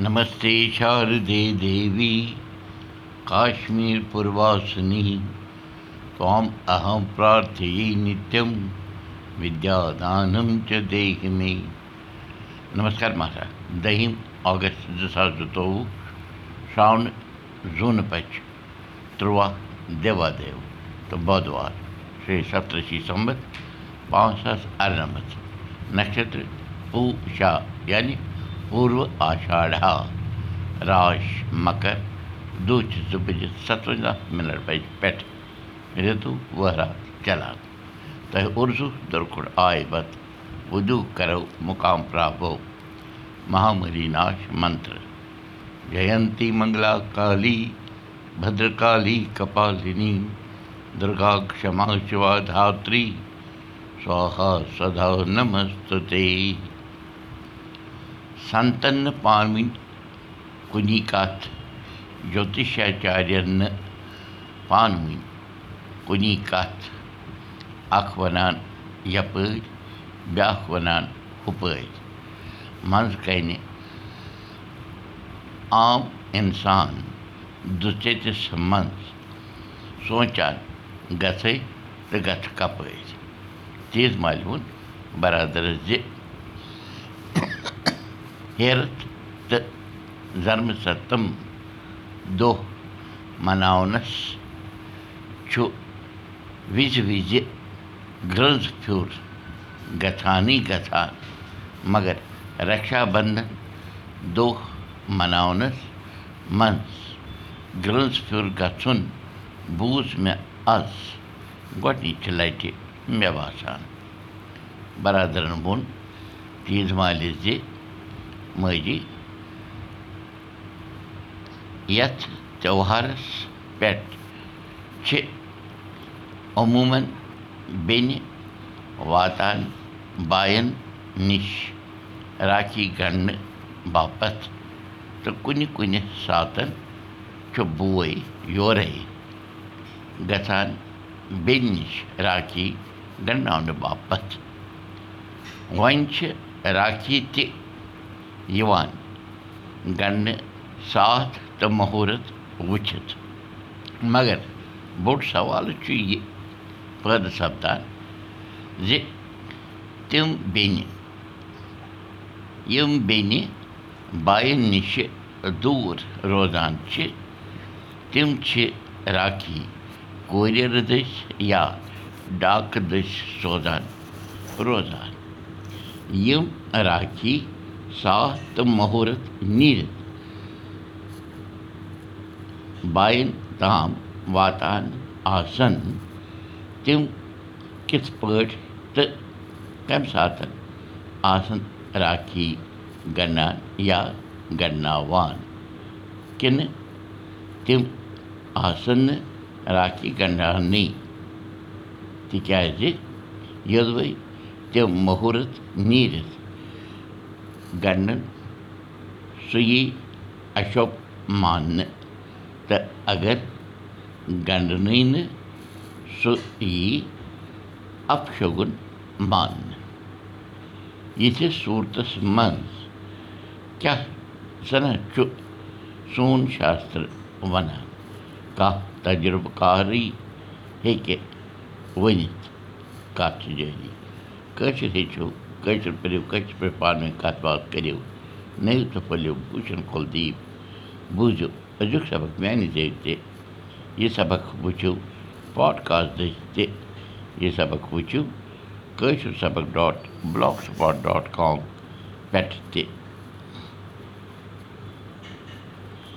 नमस्ते शारदे देवी काश्मीरपूर्वासिनि त्वाम् अहं प्रार्थये नित्यं विद्यादानं च देहि मे नमस्कार نمسیٖشمیٖسنیہ نتہٕ ود مے نمَس ماز دٔہ اگست پچ ترٛا دید تہٕ بدُوار شے سپتِی سَمت پانٛژھ سہر نَمَتھ نَشتا यानी راش مکر دوٗ چھِ زٕ بجے سَتوَنٛزاہ مِنٹ بجہِ پٮ۪ٹھ رِتُو وٲرات چلان تۄہہِ اُرزوٗ دُرکُڑ آے بت وُدوٗ کرو مُقام پرٛابو مہاملی ناش منتر جینتی منگلا کالی بھدرکالی کپالنی دُرگا کما شِوا دھاتری سوہا سدا نمستُتے سنتن نہٕ پانہٕ ؤنۍ کُنی کَتھ جوتِشاچاریَن نہٕ پانہٕ ؤنۍ کُنی کَتھ اَکھ وَنان یَپٲرۍ بیٛاکھ وَنان ہُپٲرۍ منٛزٕ کَنہِ عام اِنسان دُژٔتِس منٛز سونٛچان گژھَے تہٕ گژھٕ کَپٲرۍ تیز مالہِ بَرادَرَس زِ ہیرَتھ تہٕ زَرمہٕ سَتم دۄہ مَناونَس چھُ وِزِ وِزِ گرٛنٛز پھیُر گژھانٕے گژھان مگر رَکشا بنٛدھن دۄہ مَناونَس منٛز گرٛنٛز پھیُر گژھُن بوٗز مےٚ آز گۄڈنِچہِ ماجی یَتھ تہوارَس پٮ۪ٹھ چھِ عموٗمَن بیٚنہِ واتان بایَن نِش راکھی گنٛڈنہٕ باپتھ تہٕ کُنہِ کُنہِ ساتَن چھُ بوے یورَے گژھان بیٚنہِ نِش راکھی گنٛڈناونہٕ باپتھ وۄنۍ چھِ راکھی تہِ یِوان گنٛڈنہٕ ساتھ تہٕ مہوٗرت وٕچھِتھ مگر بوٚڑ سوال چھُ یہِ پٲدٕ سَپدان زِ تِم بیٚنہِ یِم بیٚنہِ بایَن نِشہِ دوٗر روزان چھِ تِم چھِ راکھی کورِیَر دٔسۍ یا ڈاکہٕ دٔسۍ سوزان روزان یِم راکھی ساتھ تہٕ مہوٗرت نیٖرِتھ بایَن تام واتان آسَن تِم کِتھ پٲٹھۍ تہٕ کَمہِ ساتہٕ آسَن راکھی گنٛڈان یا گنٛڈناوان کِنہٕ تِم آسَن نہٕ راکھی گنٛڈاونٕے تِکیٛازِ یوٚدوَے تِم مہوٗرت نیٖرِتھ سُہ یی اَشوب ماننہٕ تہٕ اگر گنٛڈنٕے نہٕ سُہ یی اَپشگُن ماننہٕ یِتھِس صوٗرتَس منٛز کیٛاہ زَنہ چھُ سون شاستر وَنان کانٛہہ تجرُبہٕ کارٕے کٲشِر پٔرِو کٲشِر پٲٹھۍ پانہٕ ؤنۍ کَتھ باتھ کٔرِو نٔوِو تہٕ کُلدیٖپ بوٗزِو أزیُک سبق میٛانہِ ذٔریعہِ تہِ یہِ سبق وٕچھِو پاڈکاسٹ دٔسۍ تہِ یہِ سبق وٕچھِو کٲشِر سبق dot blogspot dot com پٮ۪ٹھ تہِ